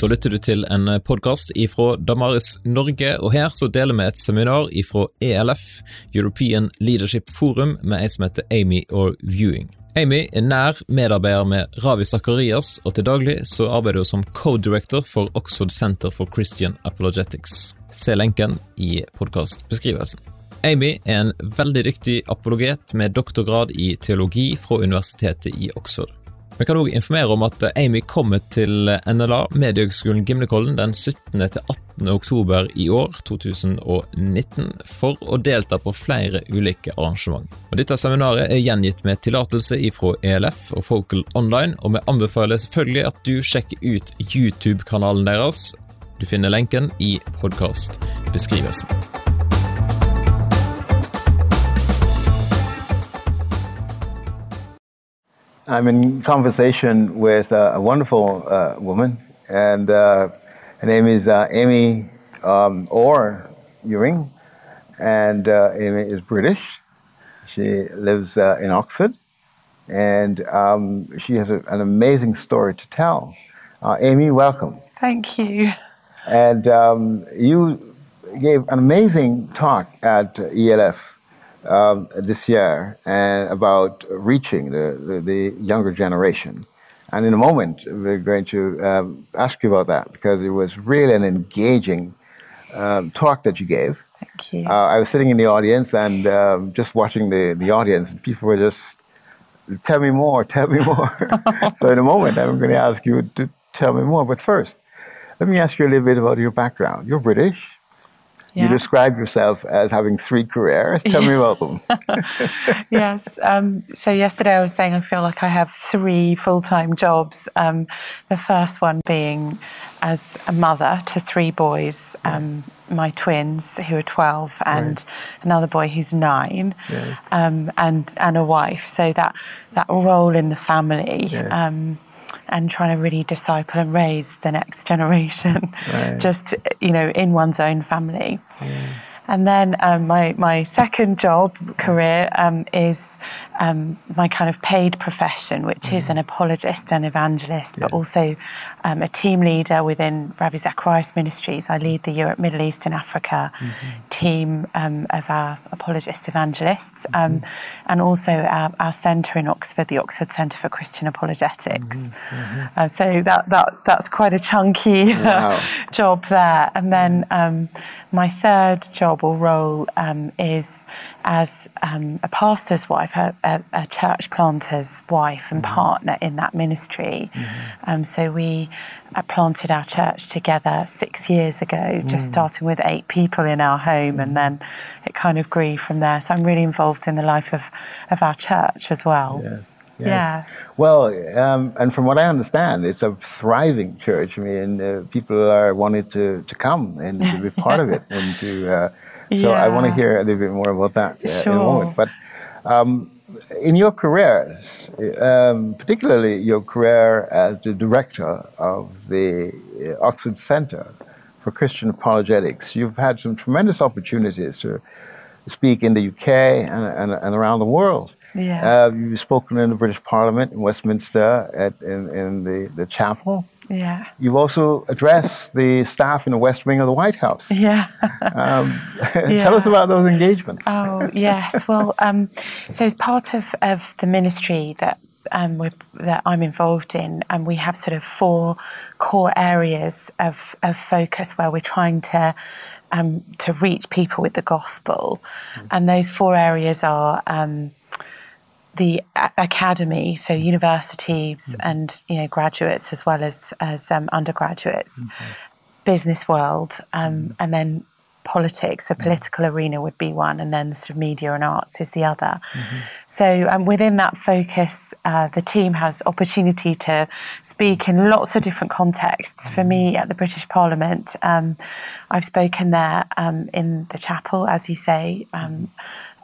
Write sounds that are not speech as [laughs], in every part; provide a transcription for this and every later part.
Da lytter du til en podkast ifra Damaris Norge, og her så deler vi et seminar ifra ELF, European Leadership Forum, med ei som heter Amy or Viewing. Amy er nær medarbeider med Ravi Zakarias, og til daglig så arbeider hun som co-director for Oxford Center for Christian Apologetics. Se lenken i podkastbeskrivelsen. Amy er en veldig dyktig apologet med doktorgrad i teologi fra Universitetet i Oxford. Vi kan òg informere om at Amy kommer til NLA, Mediehøgskolen Gimlekollen, den 17. til 18. oktober i år, 2019, for å delta på flere ulike arrangement. Og dette seminaret er gjengitt med tillatelse fra ELF og Focal Online, og vi anbefaler selvfølgelig at du sjekker ut YouTube-kanalen deres. Du finner lenken i podkastbeskrivelsen. I'm in conversation with a, a wonderful uh, woman, and uh, her name is uh, Amy um, Orr Ewing, and uh, Amy is British. She lives uh, in Oxford, and um, she has a, an amazing story to tell. Uh, Amy, welcome. Thank you. And um, you gave an amazing talk at ELF um, this year and about reaching the, the, the, younger generation. And in a moment, we're going to um, ask you about that because it was really an engaging um, talk that you gave. Thank you. Uh, I was sitting in the audience and um, just watching the, the audience, and people were just, tell me more, tell me more. [laughs] [laughs] so in a moment, I'm going to ask you to tell me more. But first, let me ask you a little bit about your background. You're British. Yeah. You describe yourself as having three careers. Tell me about them. [laughs] yes. Um, so yesterday I was saying I feel like I have three full-time jobs. Um, the first one being as a mother to three boys, um, my twins who are 12 and right. another boy who's nine, yeah. Um, and and a wife. So that that role in the family. And trying to really disciple and raise the next generation, [laughs] right. just you know, in one's own family. Yeah. And then um, my, my second job career um, is um, my kind of paid profession, which mm-hmm. is an apologist and evangelist, yeah. but also um, a team leader within Ravi Zacharias Ministries. I lead the Europe, Middle East, and Africa mm-hmm. team um, of our apologist evangelists, um, mm-hmm. and also our, our, centre in Oxford, the Oxford Centre for Christian Apologetics. Mm-hmm. Mm-hmm. Uh, so that, that that's quite a chunky wow. [laughs] job there. And then my third job or role um, is as um, a pastor's wife, a, a, a, church planter's wife and mm-hmm. partner in that ministry. Mm-hmm. Um, so we uh, planted our church together six years ago, mm. just starting with eight people in our home, mm. and then it kind of grew from there. So I'm really involved in the life of, of our church as well. Yes. Yeah. yeah. Well, um, and from what I understand, it's a thriving church. I mean, uh, people are wanting to, to come and to be part of it. [laughs] And to, uh, so yeah. I want to hear a little bit more about that uh, sure. in a moment. But um, in your careers, um, particularly your career as the director of the uh, Oxford Centre for Christian Apologetics, you've had some tremendous opportunities to speak in the UK and, and, and around the world. Yeah. Uh, you've spoken in the British Parliament in Westminster at, in, in the, the chapel. Yeah. You've also addressed the staff in the West Wing of the White House. [laughs] Yeah. um, [laughs] yeah. Tell us about those engagements. Oh, yes. Well, um, so as part of, of the ministry that um, that I'm involved in, and we have sort of four core areas of, of focus where we're trying to um, to reach people with the gospel, mm. and those four areas are um, the academy, so universities mm-hmm. and you know graduates as well as as um, undergraduates, mm-hmm. business world, um, mm-hmm. and then politics. The mm-hmm. political arena would be one, and then the sort of media and arts is the other. Mm-hmm. So um, within that focus, uh, the team has opportunity to speak in lots of different contexts. For me, mm-hmm. at the British Parliament, um, I've spoken there um, in the chapel, as you say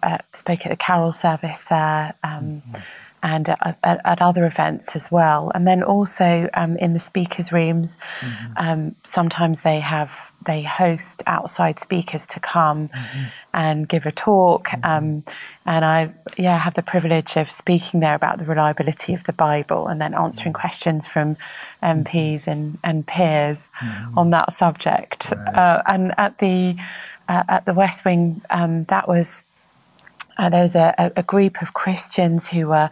uh, spoke at the carol service there. Um, mm-hmm. and at, at, at, other events as well. And then also um, in the speakers' rooms, mm-hmm. um, sometimes they have they host outside speakers to come mm-hmm. and give a talk. Mm-hmm. Um, and I, yeah, have the privilege of speaking there about the reliability of the Bible and then answering mm-hmm. questions from MPs and, and peers mm-hmm. on that subject. Right. Uh, and at the uh, at the West Wing, um, that was uh, there was a, a, group of Christians who were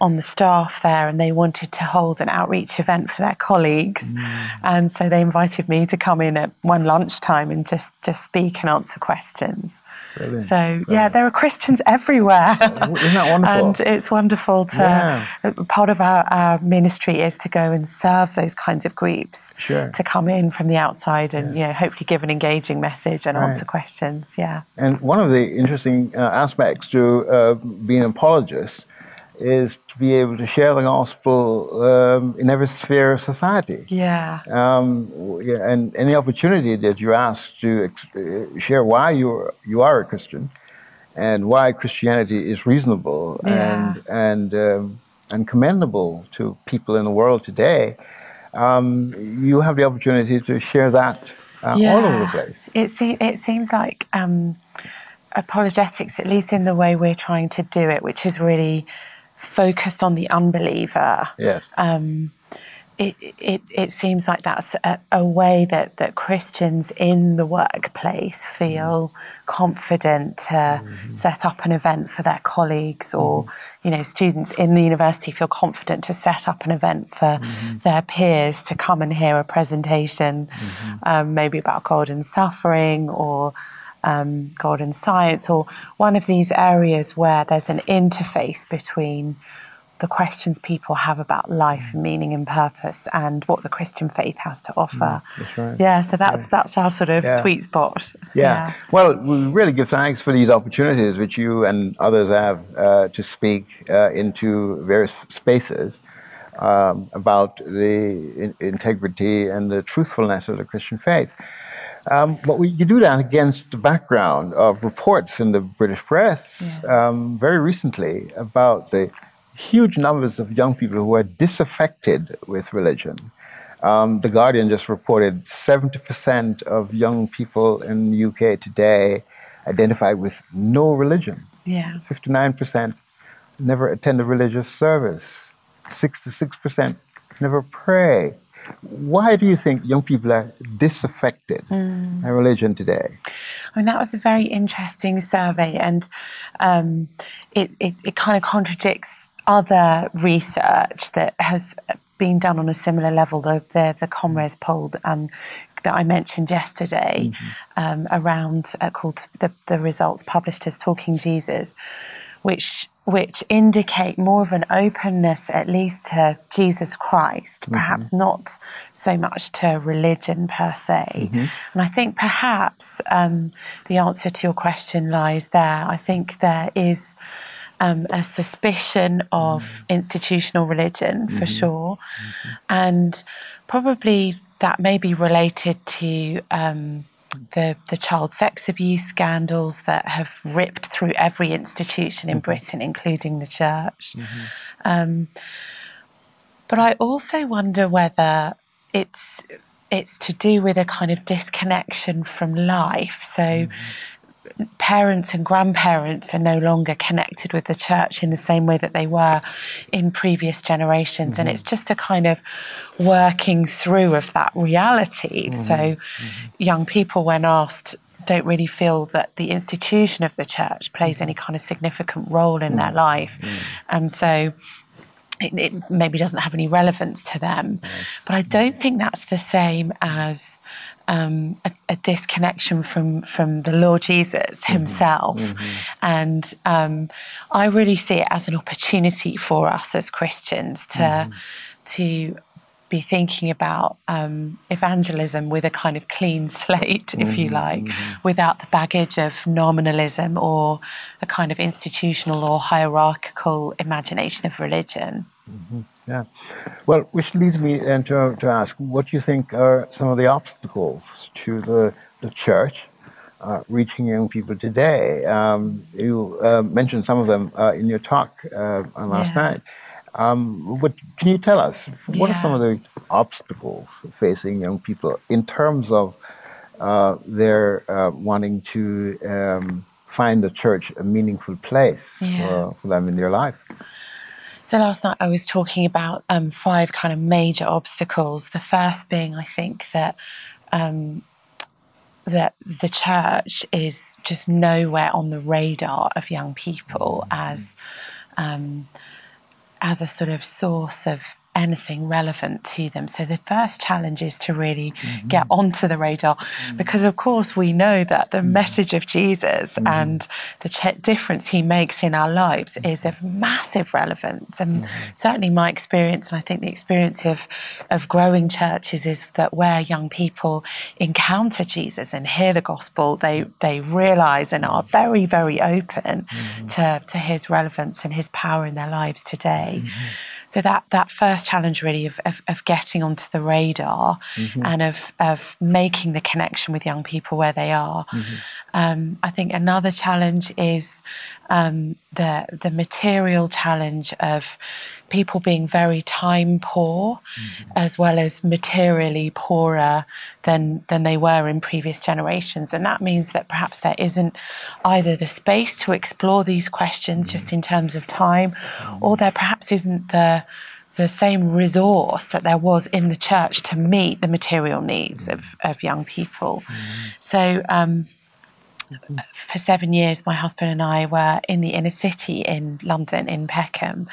on the staff there and they wanted to hold an outreach event for their colleagues. Mm. And so they invited me to come in at one lunchtime and just, just speak and answer questions. Brilliant. So, Brilliant. yeah, there are Christians everywhere. [laughs] Isn't that wonderful? and it's wonderful to, yeah. Uh, part of our, our, ministry is to go and serve those kinds of groups. Sure. To come in from the outside and, yeah. you know, hopefully give an engaging message and right. answer questions. Yeah. And one of the interesting uh, aspects to uh, being an apologist is to be able to share the gospel um, in every sphere of society. Yeah. Um, yeah. And any opportunity that you ask to uh, share why you you are a Christian and why Christianity is reasonable yeah. and and um, and commendable to people in the world today, um, you have the opportunity to share that uh, yeah. all over the place. It, se- it seems like um, apologetics, at least in the way we're trying to do it, which is really focused on the unbeliever. Yes. Um, it, it, it seems like that's a, a, way that, that Christians in the workplace feel mm. confident to mm-hmm. set up an event for their colleagues, or mm. you know, students in the university feel confident to set up an event for mm-hmm. their peers to come and hear a presentation, mm-hmm. um, maybe about God and suffering, or um, God and science, or one of these areas where there's an interface between the questions people have about life and meaning and purpose and what the Christian faith has to offer. Mm, right. Yeah, so that's yeah. that's our sort of yeah. sweet spot. Yeah. yeah. Well, we really give thanks for these opportunities which you and others have uh, to speak uh, into various spaces. Um, about the in- integrity and the truthfulness of the Christian faith. Um, but we, you do that against the background of reports in the British press yeah. um, very recently about the huge numbers of young people who are disaffected with religion. Um, the Guardian just reported 70% of young people in the UK today identify with no religion. Yeah. 59% never attend a religious service. 66% never pray. Why do you think young people are disaffected mm. by religion today? I mean, that was a very interesting survey, and um, it, it, it kind of contradicts other research that has been done on a similar level. The the, the ComRes poll um, that I mentioned yesterday mm-hmm. um, around uh, called the the results published as Talking Jesus, which which indicate more of an openness, at least to Jesus Christ, mm-hmm. perhaps not so much to religion per se. Mm-hmm. And I think perhaps um, the answer to your question lies there. I think there is. Um, a suspicion of mm-hmm. institutional religion for mm-hmm. sure, mm-hmm. and probably that may be related to um, the, the child sex abuse scandals that have ripped through every institution in mm-hmm. Britain, including the church. Mm-hmm. Um, but I also wonder whether it's it's to do with a kind of disconnection from life. So mm-hmm parents and grandparents are no longer connected with the church in the same way that they were in previous generations. Mm-hmm. And it's just a kind of working through of that reality. Mm-hmm. So, mm-hmm. young people, when asked, don't really feel that the institution of the church plays any kind of significant role in their mm-hmm. life. Mm-hmm. And so, it, it, maybe doesn't have any relevance to them. But I don't think that's the same as um, a, a, disconnection from from the Lord Jesus mm-hmm. Himself, mm-hmm. and um, I really see it as an opportunity for us as Christians to mm-hmm. to be thinking about um, evangelism with a kind of clean [laughs] slate, if you mm-hmm. like, mm-hmm. without the baggage of nominalism or a kind of institutional or hierarchical imagination of religion. Mm-hmm. Yeah. Well, which leads me then to, to ask what do you think are some of the obstacles to the, the church uh, reaching young people today. Um, you uh, mentioned some of them uh, in your talk uh, last Yeah. night. Um, what can you tell us? What are some of the obstacles facing young people in terms of uh, their uh, wanting to um, find the church a meaningful place Yeah. for, for them in their life? So last night I was talking about um, five kind of major obstacles. The first being, I think, that um, that the church is just nowhere on the radar of young people as um, as a sort of source of anything relevant to them. So the first challenge is to really mm-hmm. get onto the radar mm. because of course we know that the mm. message of Jesus mm. and the ch- difference he makes in our lives is of massive relevance. And mm-hmm. certainly my experience and I think the experience of of growing churches is that where young people encounter Jesus and hear the gospel they they realize and are very very open mm-hmm. to to his relevance and his power in their lives today. So that that first challenge really of, of, of getting onto the radar and of of making the connection with young people where they are. Um, I think another challenge is um, the the material challenge of people being very time poor, mm-hmm. as well as materially poorer than than they were in previous generations, and that means that perhaps there isn't either the space to explore these questions mm-hmm. just in terms of time, or there perhaps isn't the the same resource that there was in the church to meet the material needs of, of young people. Mm-hmm. So um, for seven years, my husband and I were in the inner city in London, in Peckham,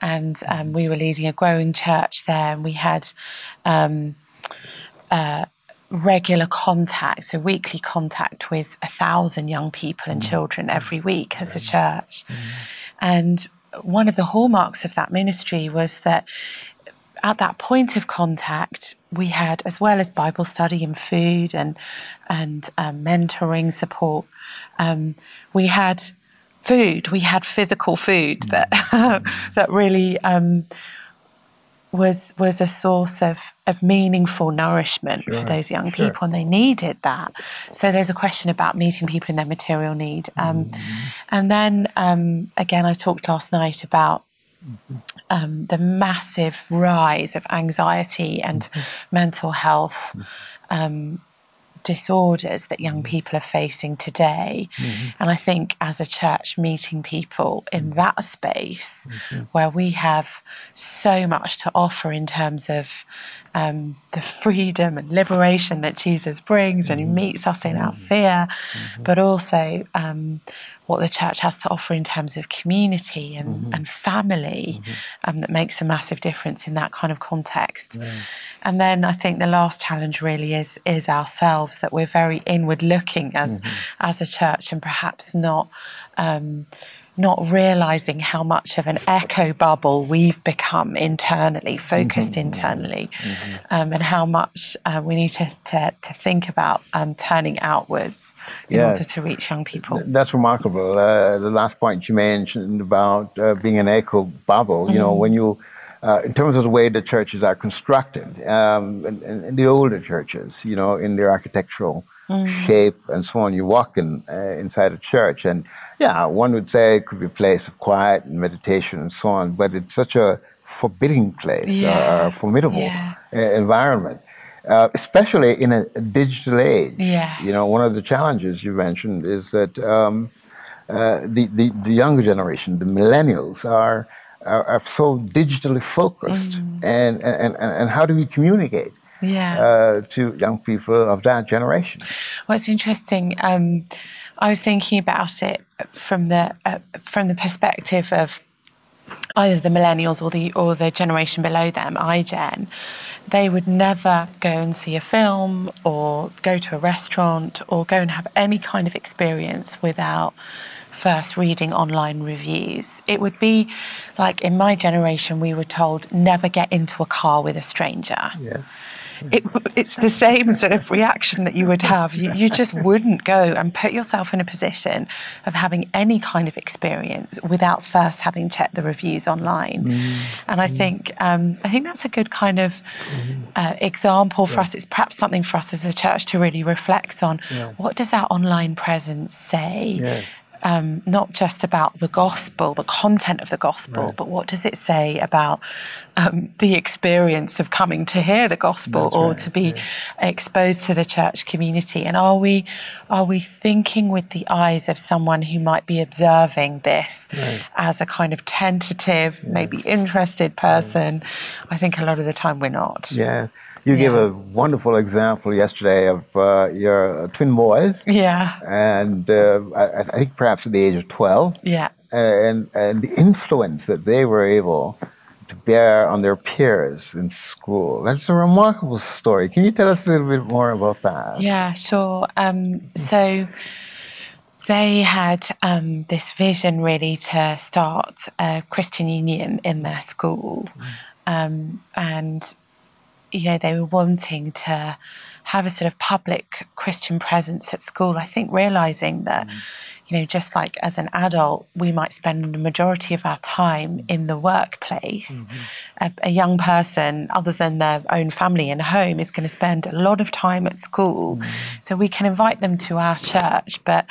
and um, we were leading a growing church there. And we had um, uh, regular contact, so weekly contact with a thousand young people and children every week as a church. And one of the hallmarks of that ministry was that at that point of contact, we had, as well as Bible study and food and and um, mentoring support, um, we had food. We had physical food that [laughs] that really um, was was a source of of meaningful nourishment for those young sure. people, and they needed that. So there's a question about meeting people in their material need, um, and then um, again, I talked last night about um, the massive rise of anxiety and mm-hmm. mental health mm-hmm. um, disorders that young mm-hmm. people are facing today. And I think as a church, meeting people in that space where we have so much to offer in terms of um, the freedom and liberation that Jesus brings, and He meets us in our fear, but also um, what the church has to offer in terms of community and, and family um, that makes a massive difference in that kind of context. And then I think the last challenge really is is ourselves that we're very inward looking as as a church and perhaps not um, not realizing how much of an echo bubble we've become internally, focused internally, um, and how much uh, we need to, to, to think about um, turning outwards in Yeah. order to reach young people. That's remarkable. Uh, the last point you mentioned about uh, being an echo bubble, you know, when you, uh, in terms of the way the churches are constructed, um, in, in the older churches, you know, in their architectural shape and so on, you walk in uh, inside a church, and yeah, one would say it could be a place of quiet and meditation and so on, but it's such a forbidding place, Yeah. a formidable Yeah. uh, environment. Uh, especially in a digital age, Yes. you know, one of the challenges you mentioned is that um, uh, the, the, the younger generation, the millennials, are, are, are so digitally focused. And, and, and, and how do we communicate Yeah. uh, to young people of that generation? Well, it's interesting. Um, I was thinking about it from the uh, from the perspective of either the millennials or the or the generation below them, iGen. They would never go and see a film or go to a restaurant or go and have any kind of experience without first reading online reviews. It would be like in my generation, we were told never get into a car with a stranger. Yes. It, it's the same sort of reaction that you would have. You, you, just wouldn't go and put yourself in a position of having any kind of experience without first having checked the reviews online. Mm. And I mm. think um, I think that's a good kind of mm-hmm. uh, example for yeah. us. It's perhaps something for us as a church to really reflect on. Yeah. What does our online presence say? Yeah um, not just about the gospel, the content of the gospel, right. but what does it say about um, the experience of coming to hear the gospel That's or right. to be yeah. exposed to the church community? And are we are we thinking with the eyes of someone who might be observing this right. as a kind of tentative, yeah. maybe interested person? I think a lot of the time we're not. Yeah. You yeah. gave a wonderful example yesterday of uh, your twin boys. Yeah. And uh, I, I, think perhaps at the age of 12. Yeah. And, and the influence that they were able to bear on their peers in school. That's a remarkable story. Can you tell us a little bit more about that? Yeah, sure. Um, so they had um, this vision really to start a Christian union in their school. Mm. Um, and you know, they were wanting to have a sort of public Christian presence at school. I think realizing that, mm. you know, just like as an adult, we might spend the majority of our time in the workplace. Mm-hmm. A, a, young person, other than their own family and home, is going to spend a lot of time at school. Mm. So we can invite them to our church, but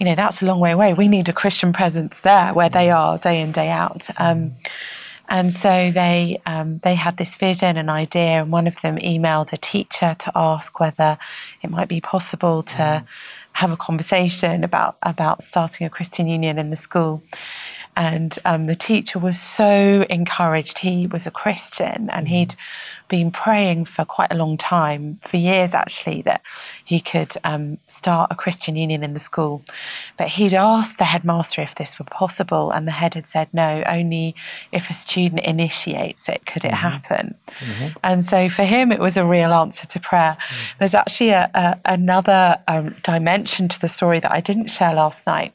you know that's a long way away. We need a Christian presence there where they mm. are day in day out. Um, and so they um, they had this vision and idea, and one of them emailed a teacher to ask whether it might be possible to mm. have a conversation about about starting a Christian union in the school. And um, the teacher was so encouraged. He was a Christian and he'd been praying for quite a long time, for years actually, that he could um, start a Christian union in the school. But he'd asked the headmaster if this were possible, and the head had said no, only if a student initiates it could it mm-hmm. happen. Mm-hmm. And so for him, it was a real answer to prayer. Mm-hmm. There's actually a, a, another um, dimension to the story that I didn't share last night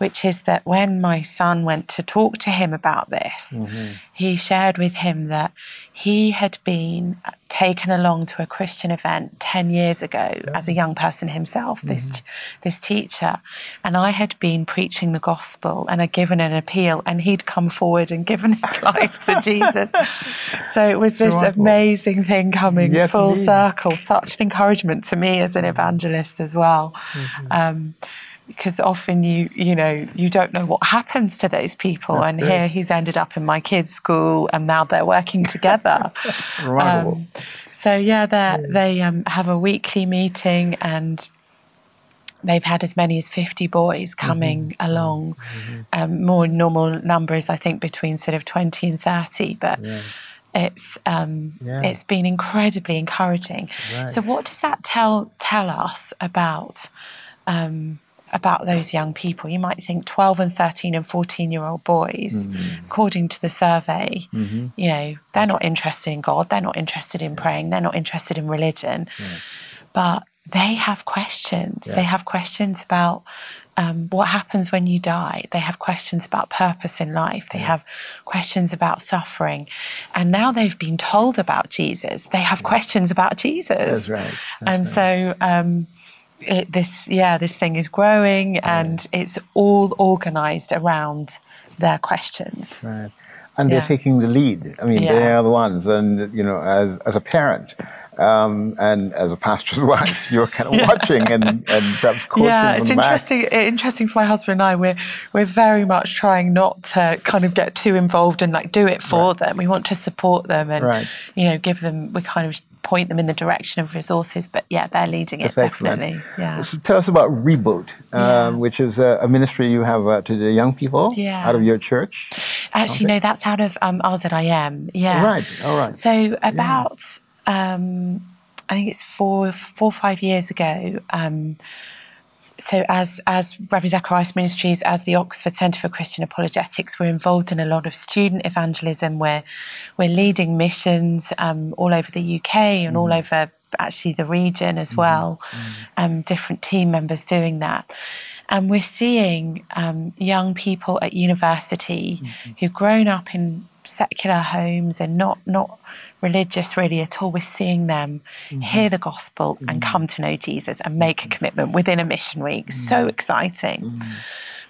which is that when my son went to talk to him about this, mm-hmm. he shared with him that he had been taken along to a Christian event 10 years ago yeah. as a young person himself, this, mm-hmm. this teacher. And I had been preaching the gospel and had given an appeal, and he'd come forward and given his [laughs] life to Jesus. So it was this amazing thing coming yes, full indeed. circle, such an encouragement to me as an mm-hmm. evangelist as well. Mm-hmm. Um, because often you you know you don't know what happens to those people That's and here he's ended up in my kids school and now they're working together [laughs] um, so yeah they they um, have a weekly meeting and they've had as many as 50 boys coming mm-hmm. along mm-hmm. Um, more normal numbers i think between sort of 20 and 30 but yeah. It's um, yeah. it's been incredibly encouraging. Right. So, what does that tell tell us about um, about those young people. You might think 12 and 13 and 14 year old boys, mm-hmm. according to the survey, mm-hmm. you know, they're not interested in God, they're not interested in praying, they're not interested in religion, yeah. but they have questions. Yeah. They have questions about um, what happens when you die. They have questions about purpose in life. They yeah. have questions about suffering. And now they've been told about Jesus, they have questions about Jesus. That's right. That's and right. so, um, it, this yeah this thing is growing and it's all organized around their questions right and they're taking the lead i mean yeah. they are the ones and you know as as a parent um, and as a pastor's [laughs] wife, you're kind of yeah. watching and, and perhaps [laughs] coaching Yeah, it's interesting. Back. Interesting for my husband and I. We're we're very much trying not to kind of get too involved and like do it for right. them. We want to support them and right. you know give them. We kind of point them in the direction of resources. But yeah, they're leading it That's definitely. Excellent. Yeah. So tell us about Reboot, yeah. Um, which is a, a, ministry you have uh, to the young people yeah. out of your church. Actually, okay. no, that's out of um, RZIM. Yeah. Right. All right. So about yeah. um, I think it's four four or five years ago. Um, so as as Ravi Zacharias Ministries, as the Oxford Centre for Christian Apologetics, we're involved in a lot of student evangelism. Where we're leading missions um, all over the UK and mm. all over actually the region as mm. well. Mm. Um, different team members doing that. And we're seeing um, young people at university mm-hmm. who've grown up in secular homes and not not religious really at all. We're seeing them mm-hmm. hear the gospel mm-hmm. and come to know Jesus and make a commitment within a mission week. Mm-hmm. So exciting. Mm-hmm.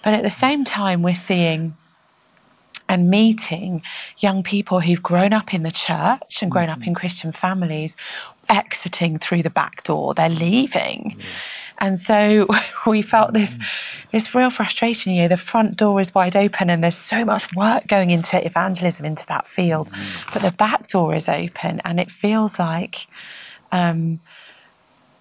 But at the same time, we're seeing and meeting young people who've grown up in the church and grown up in mm-hmm. Christian families exiting through the back door. They're leaving. And so [laughs] we felt this this real frustration. You know, the front door is wide open and there's so much work going into evangelism into that field, but the back door is open and it feels like um,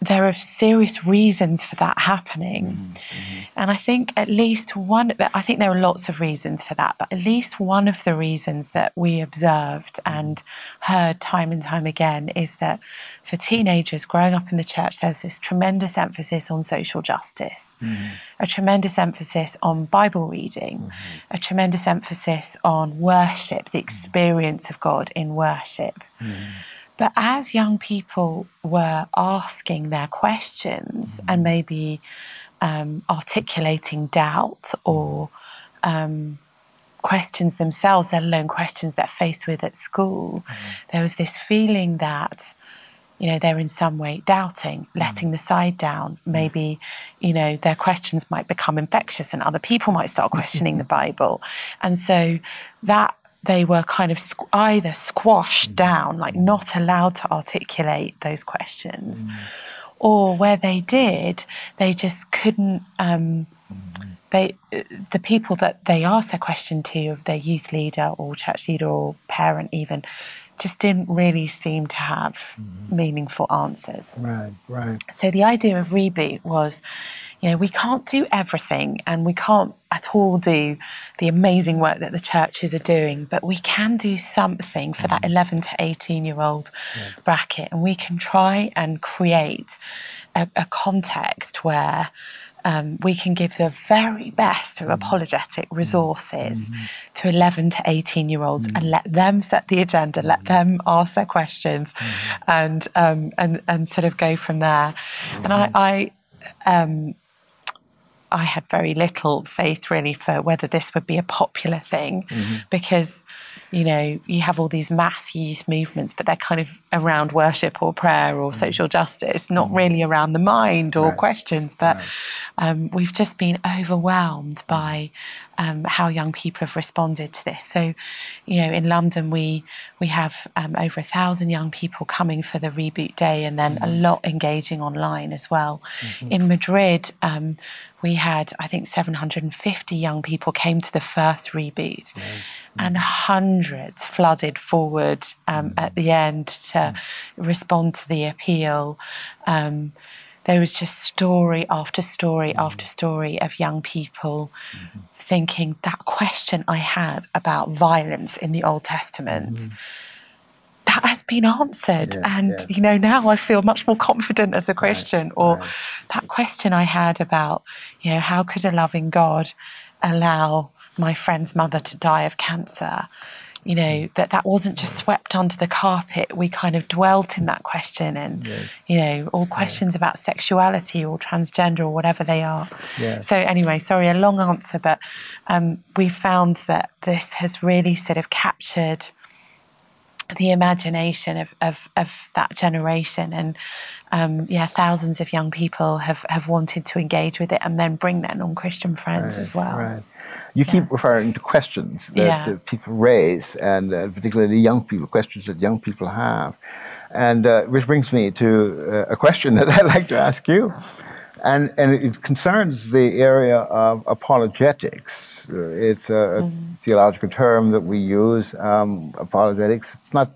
there are serious reasons for that happening. Mm-hmm, mm-hmm. And I think at least one, I think there are lots of reasons for that, but at least one of the reasons that we observed and heard time and time again is that for teenagers growing up in the church, there's this tremendous emphasis on social justice, mm-hmm. a tremendous emphasis on Bible reading, mm-hmm. a tremendous emphasis on worship, the mm-hmm. experience of God in worship. Mm-hmm. But as young people were asking their questions and maybe um, articulating doubt or um, questions themselves, let alone questions they're faced with at school, mm-hmm. there was this feeling that you know they're in some way doubting letting the side down. Maybe you know their questions might become infectious and other people might start questioning the [laughs] bible. And so that they were kind of squ- either squashed mm. down, like not allowed to articulate those questions, mm. or where they did, they just couldn't. Um, mm. They, the people that they asked their question to, of their youth leader or church leader or parent, even, just didn't really seem to have mm-hmm. meaningful answers. Right, right. So the idea of reboot was you know, we can't do everything and we can't at all do the amazing work that the churches are doing, but we can do something for that mm. 11 to 18 year old yeah. bracket and we can try and create a, a context where um, we can give the very best of mm. apologetic mm. resources mm-hmm. to 11 to 18 year olds mm-hmm. and mm. let them set the agenda, let mm-hmm. them ask their questions mm-hmm. and, um, and, and sort of go from there. And I, I um, I had very little faith really for whether this would be a popular thing mm-hmm. because, you know, you have all these mass youth movements, but they're kind of around worship or prayer or mm-hmm. social justice, not mm-hmm. really around the mind or right. questions. But right. um, we've just been overwhelmed by um, how young people have responded to this. So, you know, in London, we we have um, over a thousand young people coming for the reboot day, and then mm-hmm. a lot engaging online as well. Mm-hmm. In Madrid, um, we had I think 750 young people came to the first reboot, mm-hmm. and hundreds flooded forward um, mm-hmm. at the end to mm-hmm. respond to the appeal. Um, there was just story after story mm-hmm. after story of young people mm-hmm thinking that question I had about violence in the Old Testament. Mm-hmm. That has been answered, yeah, and yeah. you know now I feel much more confident as a Christian. Right, or right. that question I had about, you know, how could a loving God allow my friend's mother to die of cancer? You know that that wasn't just swept onto the carpet we kind of dwelt in that question and yeah. you know all questions yeah. about sexuality or transgender or whatever they are yeah. so anyway sorry a long answer but um, we found that this has really sort of captured the imagination of, of, of that generation and um, yeah thousands of young people have, have wanted to engage with it and then bring their non-christian friends right, as well right. You yeah. keep referring to questions that yeah. people raise, and uh, particularly young people, questions that young people have. And uh, which brings me to uh, a question [laughs] that I'd like to ask you. And, and it concerns the area of apologetics. It's a, a mm-hmm. theological term that we use, um, apologetics. It's not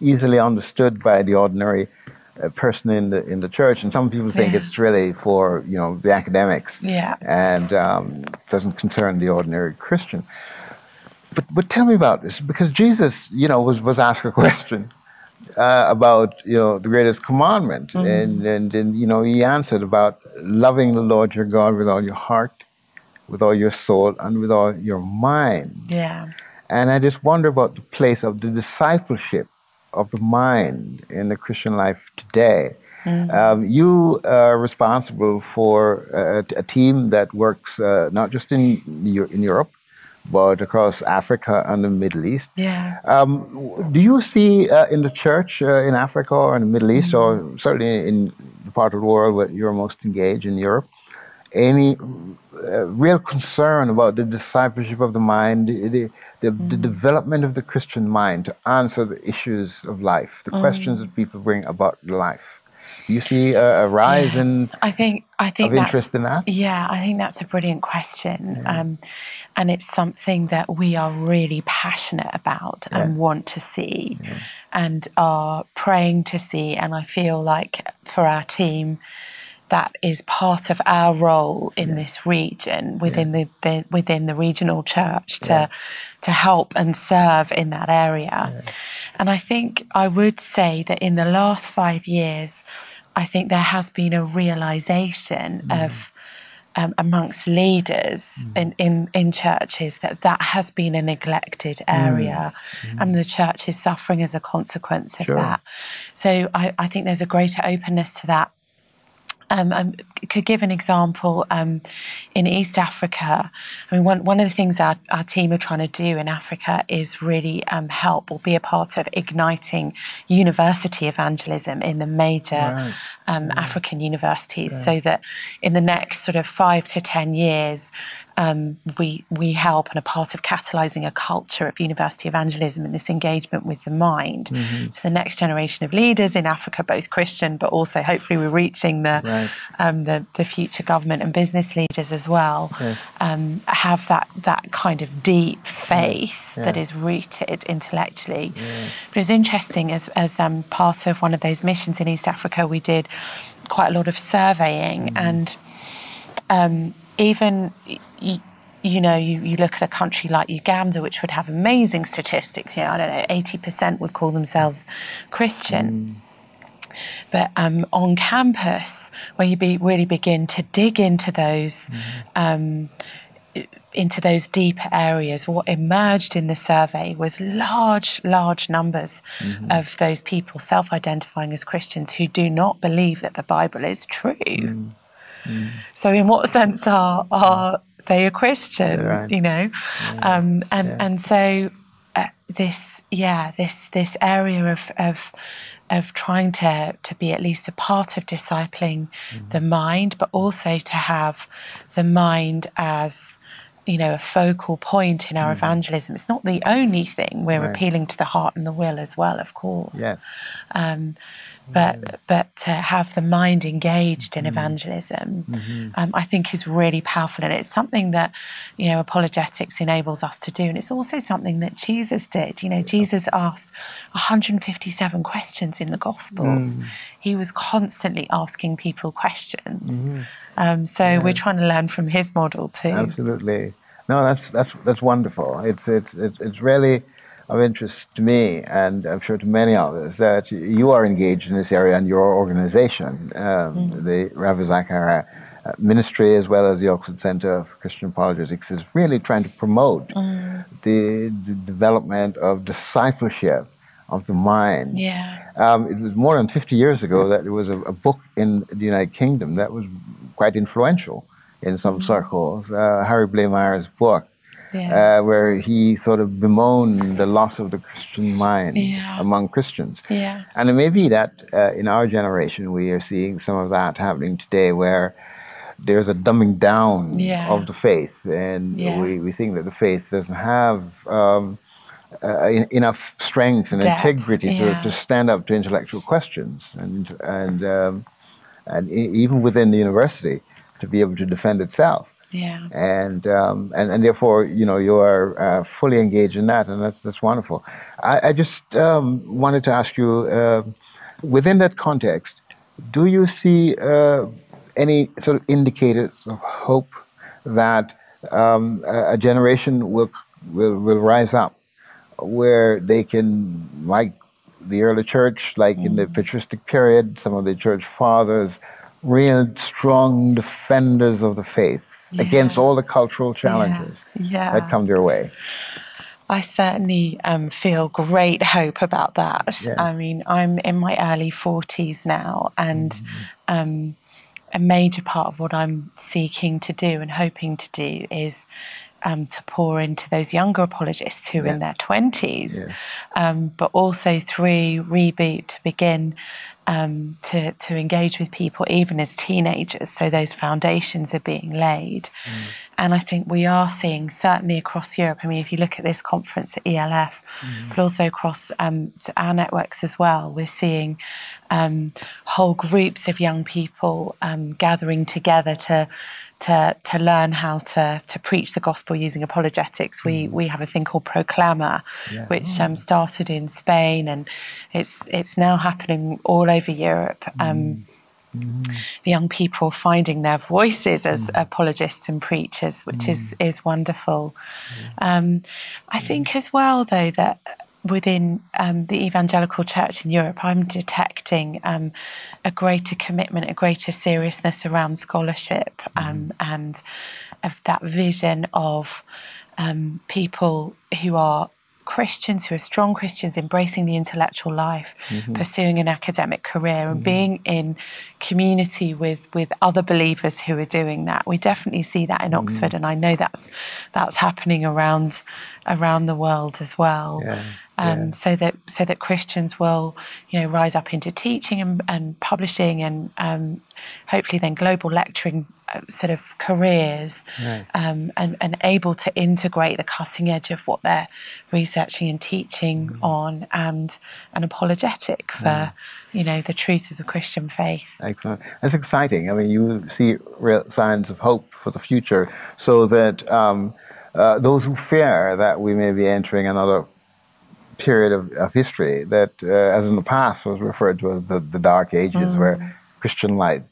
easily understood by the ordinary person in the in the church, and some people think yeah. it's really for you know the academics, yeah, and um, doesn't concern the ordinary Christian. But but tell me about this because Jesus, you know, was was asked a question uh, about you know the greatest commandment, mm-hmm. and, and and you know he answered about loving the Lord your God with all your heart, with all your soul, and with all your mind. Yeah. And I just wonder about the place of the discipleship of the mind in the Christian life today. Mm-hmm. Um, you are responsible for a, a, team that works uh, not just in in Europe, but across Africa and the Middle East. Yeah. Um, do you see uh, in the church uh, in Africa or in the Middle East, or certainly in the part of the world where you're most engaged in Europe, any uh, real concern about the discipleship of the mind, the, the, the, the, development of the Christian mind to answer the issues of life, the questions mm. that people bring about life? Do you see a, a rise Yeah. in I think I think of interest in that? Yeah, I think that's a brilliant question, mm. um, and it's something that we are really passionate about and want to see, and are praying to see. And I feel like for our team, that is part of our role in this region within the, the within the regional church to Yeah. to help and serve in that area. And I think I would say that in the last five years, I think there has been a realization mm. of um, amongst leaders mm. in, in, in churches that that has been a neglected mm. area and the church is suffering as a consequence of Sure. that. So I, I think there's a greater openness to that um, I could give an example um, in East Africa. I mean, one, one of the things our, our team are trying to do in Africa is really um, help or be a part of igniting university evangelism in the major Right. Um, African universities so that in the next sort of five to 10 years, um, we, we help and are part of catalyzing a culture of university evangelism and this engagement with the mind. So the next generation of leaders in Africa, both Christian, but also hopefully we're reaching the, Right. um, the, the future government and business leaders as well, Yes. um, have that, that kind of deep faith that Yeah. is rooted intellectually. But it was interesting as, as um, part of one of those missions in East Africa, we did quite a lot of surveying and um, even you know you, you look at a country like Uganda which would have amazing statistics you know I don't know 80% would call themselves Christian. But um, on campus where you be, really begin to dig into those um, into those deeper areas, what emerged in the survey was large, large numbers of those people self identifying as Christians who do not believe that the Bible is true. So, in what sense are, are they a Christian? Right. You know? Um, and, Yeah. and so, uh, this, yeah, this, this area of, of, of trying to, to be at least a part of discipling the mind, but also to have the mind as you know a focal point in our evangelism. It's not the only thing. We're Right. appealing to the heart and the will as well, of course. Yes. Um, but but to have the mind engaged in evangelism, um, I think is really powerful, and it's something that you know apologetics enables us to do, and it's also something that Jesus did. You know, Jesus asked 157 questions in the Gospels. He was constantly asking people questions. Um, so we're trying to learn from his model too. Absolutely. No, that's that's that's wonderful. It's it's it's it's really of interest to me, and I'm sure to many others, that you are engaged in this area and your organization, um, the Ravi Zachariah uh, Ministry, as well as the Oxford Center for Christian Apologetics, is really trying to promote the, the development of discipleship of the mind. Yeah. Um, it was more than 50 years ago that there was a, a book in the United Kingdom that was quite influential in some circles. Uh, Harry Blamires' book, Yeah. uh, where he sort of bemoaned the loss of the Christian mind Yeah. among Christians. Yeah. And it may be that uh, in our generation we are seeing some of that happening today where there's a dumbing down of the faith, and we, we think that the faith doesn't have um, uh, en- enough strength and Depth, integrity to, to stand up to intellectual questions, and and um, and e- even within the university to be able to defend itself Yeah. and um, and and therefore you know you are uh, fully engaged in that, and that's that's wonderful. I, I just um, wanted to ask you, uh, within that context, do you see uh, any sort of indicators of hope that um, a, a generation will will will rise up where they can like the early church, like in the patristic period, some of the church fathers, real strong defenders of the faith against all the cultural challenges Yeah. that come their way. I certainly um, feel great hope about that. Yeah. I mean, I'm in my early 40s now, and Mm-hmm. um, a major part of what I'm seeking to do and hoping to do is um, to pour into those younger apologists who are in their 20s, yeah. um, but also through Reboot to begin um, to, to engage with people even as teenagers. So those foundations are being laid. Mm. And I think we are seeing, certainly across Europe, I mean, if you look at this conference at ELF, mm. but also across um, our networks as well, we're seeing um, whole groups of young people um, gathering together to to to learn how to to preach the gospel using apologetics. We mm. we have a thing called Proclama, yeah. which um, started in Spain, and it's it's now happening all over Europe. Um, mm. Young people finding their voices as mm. apologists and preachers, which is mm. is wonderful. Um, I think as well, though, that within um, the evangelical church in Europe, I'm detecting um, a greater commitment, a greater seriousness around scholarship, um, mm. and of that vision of um, people who are Christians, who are strong Christians, embracing the intellectual life, mm-hmm. pursuing an academic career, and mm-hmm. being in community with with other believers who are doing that. We definitely see that in mm-hmm. Oxford, and I know that's that's happening around around the world as well. Yeah um, yeah. so that so that Christians will, you know, rise up into teaching and, and publishing and um, hopefully then global lecturing uh, sort of careers right. um, and, and able to integrate the cutting edge of what they're researching and teaching mm. on and an apologetic for you know the truth of the Christian faith. Excellent. That's exciting. I mean, you see real signs of hope for the future, so that. Um, uh, those who fear that we may be entering another period of, of history that, uh, as in the past, was referred to as the, the Dark Ages, mm. where Christian light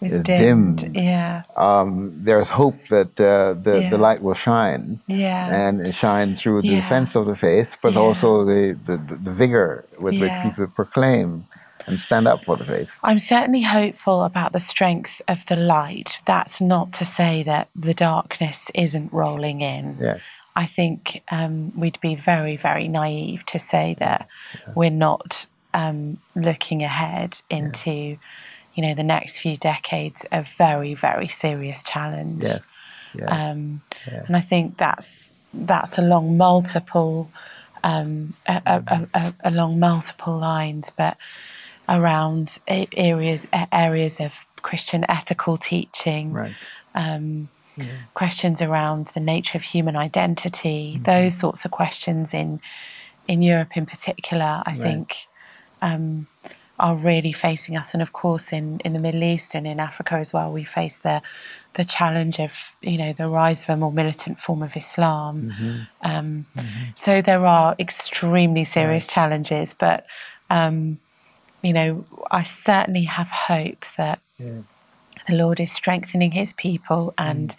is, is dimmed. dimmed. Yeah. Um, there's hope that uh, the, yeah. the light will shine. Yeah. And shine through the yeah. defense of the faith, but also the, the, the vigor with which people proclaim and stand up for the faith. I'm certainly hopeful about the strength of the light. That's not to say that the darkness isn't rolling in. Yeah. I think um, we'd be very, very naive to say that yeah. we're not um, looking ahead into, yeah. you know, the next few decades of very, very serious challenge. Yeah. Yeah. Um, and I think that's that's along multiple um, a, a, a, along multiple lines, but around areas areas of Christian ethical teaching. Right. Um, questions around the nature of human identity, mm-hmm. those sorts of questions in in Europe in particular, I right. think um, are really facing us. And of course, in, in the Middle East and in Africa as well, we face the the challenge of you know the rise of a more militant form of Islam. Mm-hmm. Um, mm-hmm. So there are extremely serious right. challenges, but um, you know I certainly have hope that. Yeah the Lord is strengthening his people and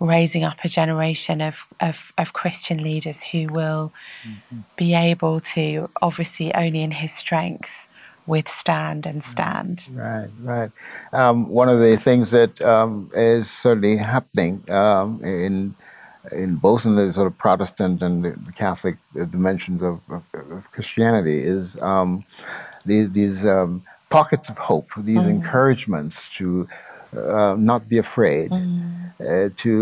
mm. raising up a generation of, of, of Christian leaders who will mm-hmm. be able to, obviously, only in his strength, withstand and stand. Right, right. Um, one of the things that um, is certainly happening um, in in both in the sort of Protestant and the Catholic dimensions of, of, of Christianity is um, these, these um, pockets of hope, these mm. encouragements to uh, not be afraid, mm. uh, to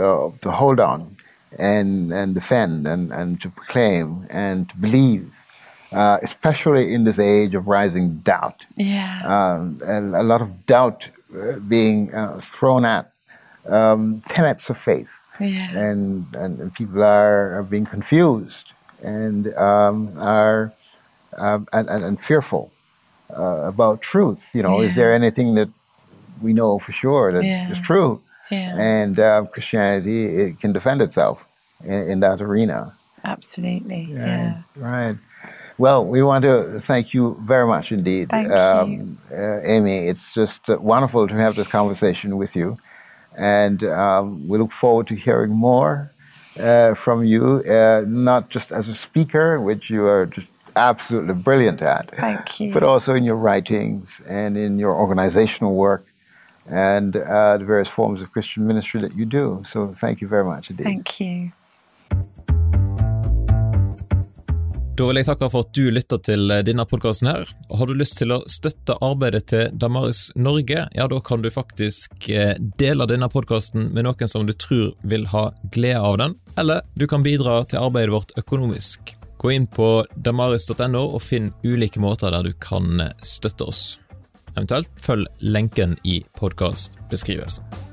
uh, to hold on, and and defend, and and to proclaim, and to believe. Uh, especially in this age of rising doubt, yeah, um, and a lot of doubt uh, being uh, thrown at um, tenets of faith, yeah. and, and, and people are, are being confused and um, are um, and, and, and, fearful about truth. You know, yeah. is there anything that we know for sure that yeah. it's true. Yeah. And uh, Christianity it can defend itself in, in that arena. Absolutely. Right. Yeah. Right. Well, we want to thank you very much indeed, um. Uh, Amy. It's just uh, wonderful to have this conversation with you, and um, we look forward to hearing more uh, from you, uh, not just as a speaker, which you are just absolutely brilliant at, thank you, but also in your writings and in your organizational work and uh, the various forms of Christian ministry that you do. So thank you very much indeed. Thank you. Da vil jeg takke for at du lytter til denne podkasten her. Har du lyst til å støtte arbeidet til Damaris Norge, ja da kan du faktisk eh, dele denne podkasten med noen som du tror vil ha glede av den, eller du kan bidra til arbeidet vårt økonomisk. Gå inn på damaris.no og finn ulike måter der du kan støtte oss. Eventuelt følg lenken i podkastbeskrivelsen.